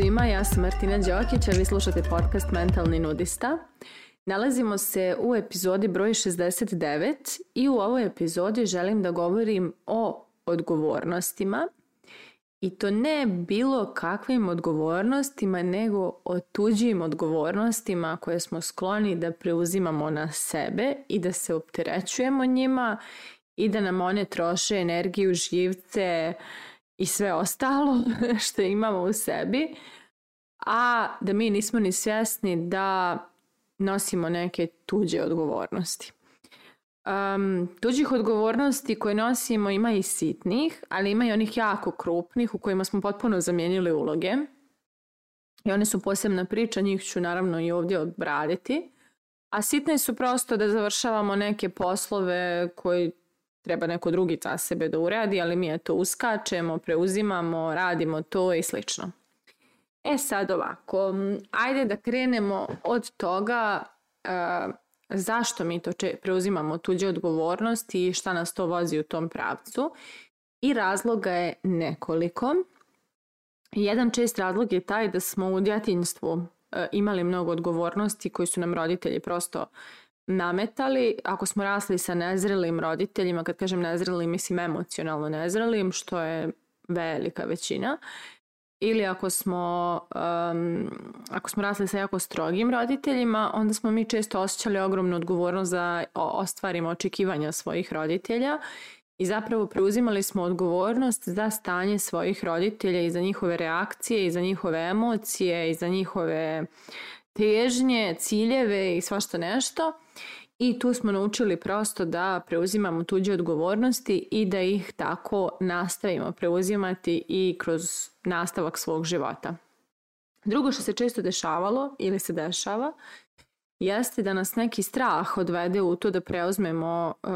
svima, ja sam Martina Đokić, a vi slušate podcast Mentalni nudista. Nalazimo se u epizodi broj 69 i u ovoj epizodi želim da govorim o odgovornostima i to ne bilo kakvim odgovornostima, nego o tuđim odgovornostima koje smo skloni da preuzimamo na sebe i da se opterećujemo njima i da nam one troše energiju, živce, uh, i sve ostalo što imamo u sebi, a da mi nismo ni svjesni da nosimo neke tuđe odgovornosti. Um, tuđih odgovornosti koje nosimo ima i sitnih, ali ima i onih jako krupnih u kojima smo potpuno zamijenili uloge. I one su posebna priča, njih ću naravno i ovdje obraditi. A sitne su prosto da završavamo neke poslove koji treba neko drugi ta sebe da uradi, ali mi eto uskačemo, preuzimamo, radimo to i slično. E sad ovako, ajde da krenemo od toga uh, zašto mi to če, preuzimamo tuđe odgovornosti i šta nas to vozi u tom pravcu. I razloga je nekoliko. Jedan čest razlog je taj da smo u djetinjstvu uh, imali mnogo odgovornosti koji su nam roditelji prosto uh, nametali, ako smo rasli sa nezrelim roditeljima, kad kažem nezrelim, mislim emocionalno nezrelim, što je velika većina, ili ako smo, um, ako smo rasli sa jako strogim roditeljima, onda smo mi često osjećali ogromnu odgovornost da ostvarimo očekivanja svojih roditelja i zapravo preuzimali smo odgovornost za stanje svojih roditelja i za njihove reakcije i za njihove emocije i za njihove težnje, ciljeve i svašta nešto i tu smo naučili prosto da preuzimamo tuđe odgovornosti i da ih tako nastavimo preuzimati i kroz nastavak svog života. Drugo što se često dešavalo ili se dešava jeste da nas neki strah odvede u to da preuzmemo e,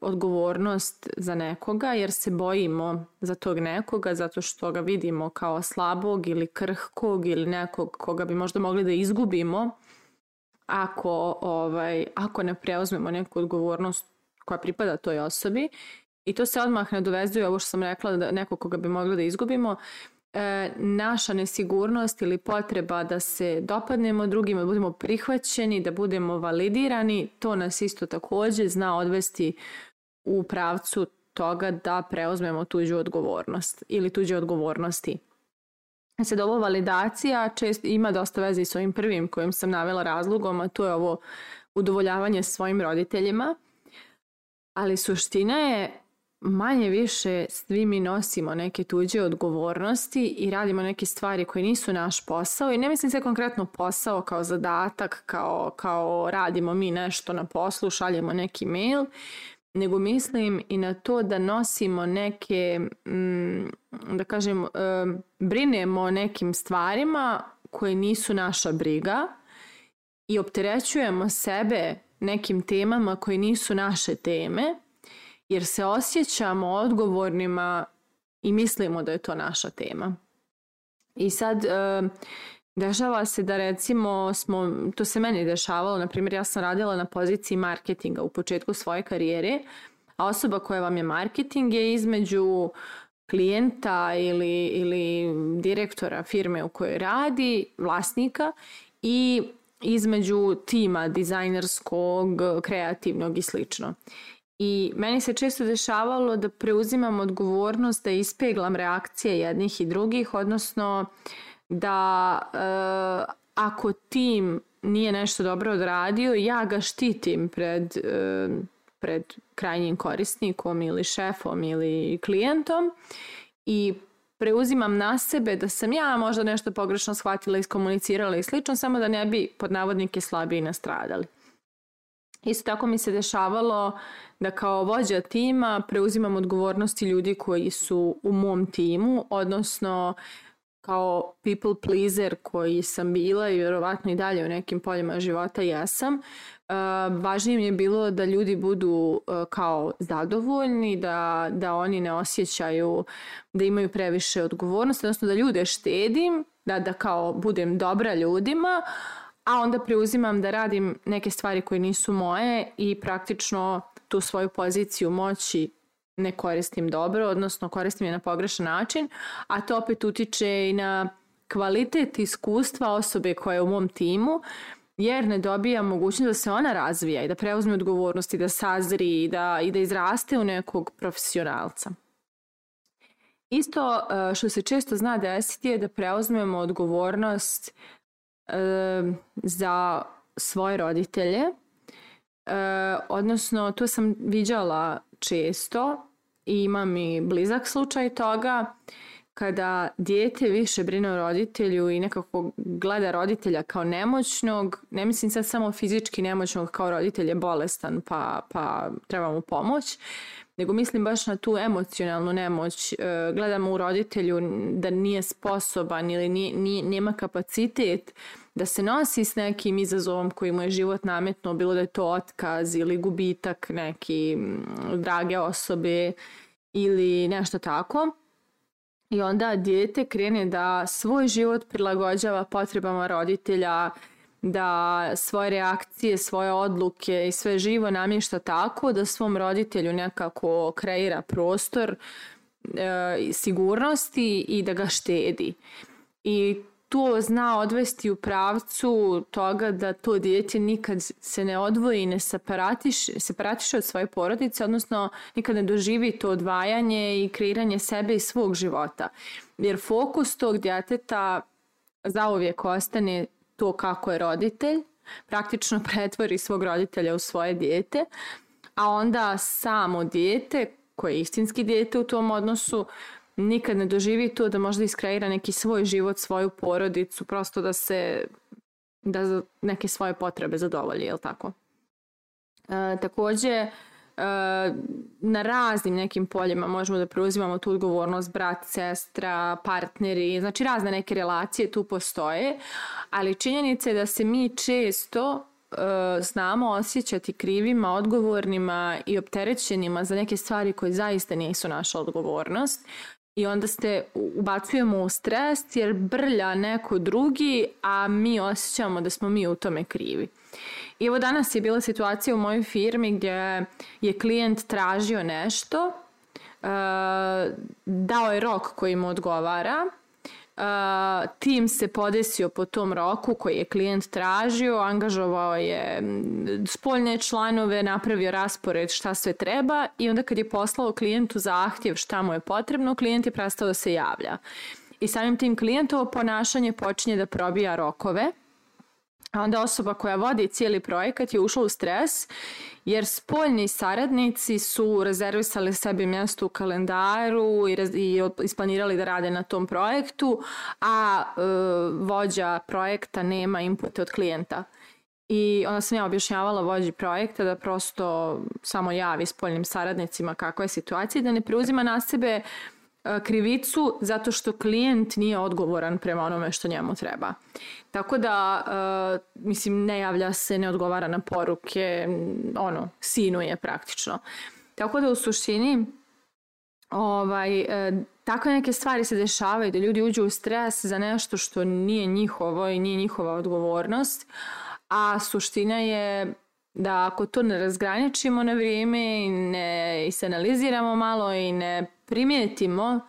odgovornost za nekoga jer se bojimo za tog nekoga zato što ga vidimo kao slabog ili krhkog ili nekog koga bi možda mogli da izgubimo ako, ovaj, ako ne preuzmemo neku odgovornost koja pripada toj osobi i to se odmah nadovezuje ovo što sam rekla da neko koga bi mogli da izgubimo e, naša nesigurnost ili potreba da se dopadnemo drugima, da budemo prihvaćeni, da budemo validirani, to nas isto takođe zna odvesti u pravcu toga da preuzmemo tuđu odgovornost ili tuđe odgovornosti sad ovo validacija čest, ima dosta veze i s ovim prvim kojim sam navela razlogom, a to je ovo udovoljavanje svojim roditeljima. Ali suština je manje više svi mi nosimo neke tuđe odgovornosti i radimo neke stvari koje nisu naš posao i ne mislim se konkretno posao kao zadatak, kao, kao radimo mi nešto na poslu, šaljemo neki mail, nego mislim i na to da nosimo neke, mm, da kažem, e, brinemo o nekim stvarima koje nisu naša briga i opterećujemo sebe nekim temama koje nisu naše teme, jer se osjećamo odgovornima i mislimo da je to naša tema. I sad e, Dešava se da recimo smo, to se meni dešavalo, na primjer ja sam radila na poziciji marketinga u početku svoje karijere, a osoba koja vam je marketing je između klijenta ili, ili direktora firme u kojoj radi, vlasnika i između tima dizajnerskog, kreativnog i slično. I meni se često dešavalo da preuzimam odgovornost da ispeglam reakcije jednih i drugih, odnosno uh, da e, ako tim nije nešto dobro odradio, ja ga štitim pred, e, pred krajnjim korisnikom ili šefom ili klijentom i preuzimam na sebe da sam ja možda nešto pogrešno shvatila, iskomunicirala i slično, samo da ne bi pod navodnike slabiji nastradali. Isto tako mi se dešavalo da kao vođa tima preuzimam odgovornosti ljudi koji su u mom timu, odnosno kao people pleaser koji sam bila i vjerovatno i dalje u nekim poljima života jesam, važnije mi je bilo da ljudi budu kao zadovoljni, da, da oni ne osjećaju da imaju previše odgovornosti, odnosno da ljude štedim, da, da kao budem dobra ljudima, a onda preuzimam da radim neke stvari koje nisu moje i praktično tu svoju poziciju moći ne koristim dobro, odnosno koristim je na pogrešan način, a to opet utiče i na kvalitet iskustva osobe koja je u mom timu, jer ne dobija mogućnost da se ona razvija i da preuzme odgovornosti, da sazri i da, i da izraste u nekog profesionalca. Isto e, što se često zna desiti je da preuzmemo odgovornost e, za svoje roditelje, E, odnosno, to sam viđala često i imam i blizak slučaj toga kada dijete više brine o roditelju i nekako gleda roditelja kao nemoćnog, ne mislim sad samo fizički nemoćnog kao roditelj je bolestan pa, pa treba mu pomoć, nego mislim baš na tu emocionalnu nemoć. E, gledamo u roditelju da nije sposoban ili nije, nije, nema kapacitet da se nosi s nekim izazovom koji mu je život nametno, bilo da je to otkaz ili gubitak neki drage osobe ili nešto tako. I onda dijete krene da svoj život prilagođava potrebama roditelja, uh, da svoje reakcije, svoje odluke i sve živo namješta tako da svom roditelju nekako kreira prostor e, sigurnosti i da ga štedi. I to zna odvesti u pravcu toga da to dijete nikad se ne odvoji i ne separatiše, separatiše od svoje porodice, odnosno nikad ne doživi to odvajanje i kreiranje sebe i svog života. Jer fokus tog djeteta zauvijek ostane to kako je roditelj, praktično pretvori svog roditelja u svoje dijete, a onda samo dijete, koje je istinski dijete u tom odnosu, nikad ne doživi to da možda iskreira neki svoj život, svoju porodicu, prosto da se da neke svoje potrebe zadovolji, je li tako? E, takođe, Eh, na raznim nekim poljima možemo da preuzimamo tu odgovornost brat, sestra, partneri, znači razne neke relacije tu postoje, ali činjenica je da se mi često eh, znamo osjećati krivima, odgovornima i opterećenima za neke stvari koje zaista nisu naša odgovornost I onda ste ubacujemo u stres jer brlja neko drugi, a mi osjećamo da smo mi u tome krivi. I evo danas je bila situacija u mojoj firmi gdje je klijent tražio nešto, eh, dao je rok koji mu odgovara, Uh, tim se podesio po tom roku koji je klijent tražio, angažovao je spoljne članove, napravio raspored šta sve treba i onda kad je poslao klijentu zahtjev šta mu je potrebno, klijent je prestao da se javlja. I samim tim klijentovo ponašanje počinje da probija rokove – A onda osoba koja vodi cijeli projekat je ušla u stres jer spoljni saradnici su rezervisali sebi mjesto u kalendaru i, i isplanirali da rade na tom projektu, a e, vođa projekta nema inpute od klijenta. I onda sam ja objašnjavala vođi projekta da prosto samo javi spoljnim saradnicima kakva je situacija i da ne preuzima na sebe E, krivicu zato što klijent nije odgovoran prema onome što njemu treba. Tako da, e, mislim, ne javlja se, ne odgovara na poruke, ono, je praktično. Tako da u suštini, ovaj, e, takve neke stvari se dešavaju da ljudi uđu u stres za nešto što nije njihovo i nije njihova odgovornost, a suština je da ako to ne razgraničimo na vrijeme i ne isanaliziramo malo i ne primijetimo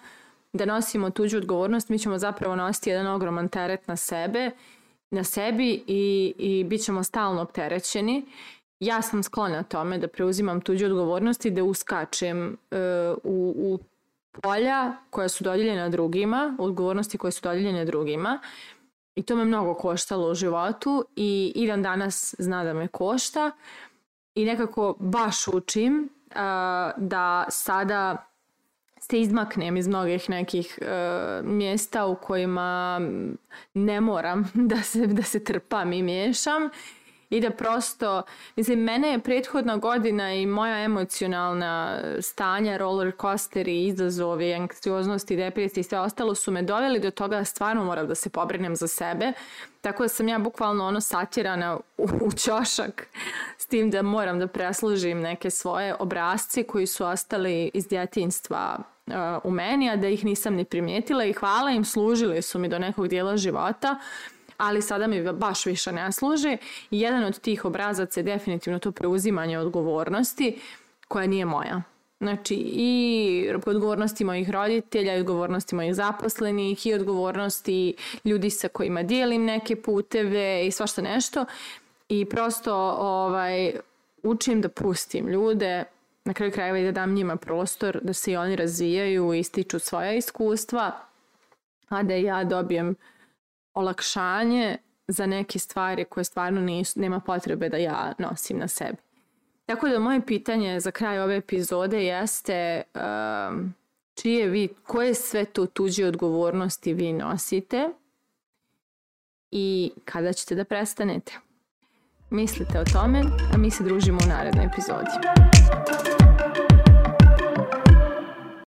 da nosimo tuđu odgovornost, mi ćemo zapravo nositi jedan ogroman teret na sebe, na sebi i, i bit ćemo stalno opterećeni. Ja sam sklona tome da preuzimam tuđu odgovornost i da uskačem e, u, u polja koja su dodijeljena drugima, odgovornosti koje su dodijeljene drugima. I to me mnogo koštalo u životu i i dan danas zna da me košta i nekako baš učim uh, da sada se izmaknem iz mnogih nekih uh, mjesta u kojima ne moram da se, da se trpam i miješam i da prosto, mislim, mene je prethodna godina i moja emocionalna stanja, roller coaster i izazovi, anksioznost i depresija i sve ostalo su me doveli do toga da stvarno moram da se pobrinem za sebe, tako da sam ja bukvalno ono satjerana u, u čošak s tim da moram da presložim neke svoje obrazce koji su ostali iz djetinstva uh, e, u meni, a da ih nisam ni primijetila i hvala im, služili su mi do nekog dijela života, ali sada mi baš više ne služi. Jedan od tih obrazaca je definitivno to preuzimanje odgovornosti koja nije moja. Znači i odgovornosti mojih roditelja, i odgovornosti mojih zaposlenih, i odgovornosti ljudi sa kojima dijelim neke puteve i svašta nešto. I prosto ovaj, učim da pustim ljude, na kraju krajeva i da dam njima prostor da se i oni razvijaju i stiču svoja iskustva, a da ja dobijem olakšanje za neke stvari koje stvarno nis, nema potrebe da ja nosim na sebi. Tako da moje pitanje za kraj ove epizode jeste um, čije vi, koje sve to tuđe odgovornosti vi nosite i kada ćete da prestanete. Mislite o tome, a mi se družimo u narednoj epizodi.